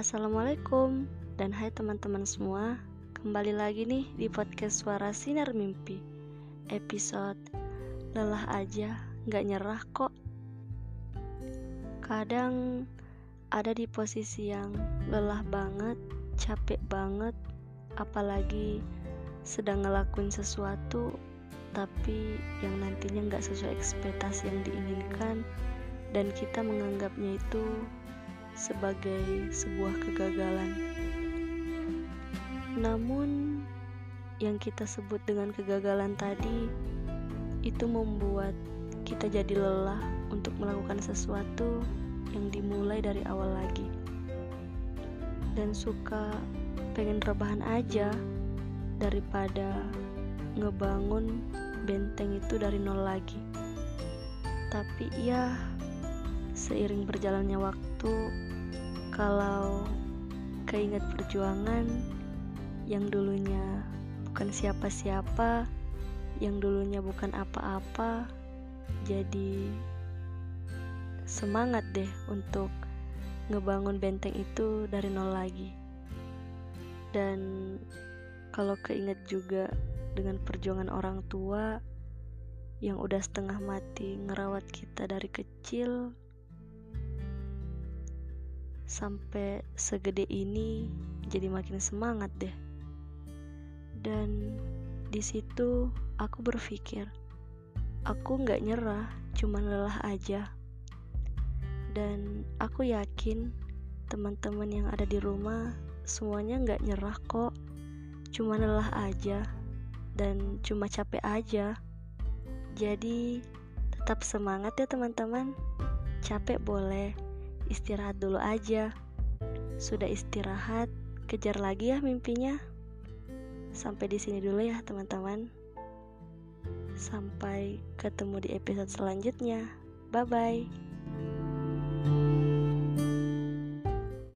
Assalamualaikum. Dan hai teman-teman semua Kembali lagi nih di podcast Suara Sinar Mimpi. Episode Lelah aja gak nyerah kok. Kadang ada di posisi yang lelah banget, capek banget Apalagi sedang ngelakuin sesuatu Tapi yang nantinya gak sesuai ekspektasi yang diinginkan Dan kita menganggapnya itu sebagai sebuah kegagalan. Namun, yang kita sebut dengan kegagalan tadi itu membuat kita jadi lelah untuk melakukan sesuatu yang dimulai dari awal lagi, dan suka pengen rebahan aja daripada ngebangun benteng itu dari nol lagi. Tapi ya, seiring berjalannya waktu, kalau keinget perjuangan yang dulunya bukan siapa-siapa, yang dulunya bukan apa-apa, jadi semangat deh untuk ngebangun benteng itu dari nol lagi. Dan kalau keinget juga dengan perjuangan orang tua yang udah setengah mati ngerawat kita dari kecil sampai segede ini jadi makin semangat deh. Dan di situ aku berpikir, aku nggak nyerah, cuma lelah aja. Dan aku yakin teman-teman yang ada di rumah semuanya nggak nyerah kok, cuma lelah aja dan cuma capek aja. Jadi tetap semangat ya teman-teman. Capek boleh, istirahat dulu aja. Sudah istirahat, kejar lagi ya mimpinya. Sampai di sini dulu ya, teman-teman. Sampai ketemu di episode selanjutnya. Bye bye.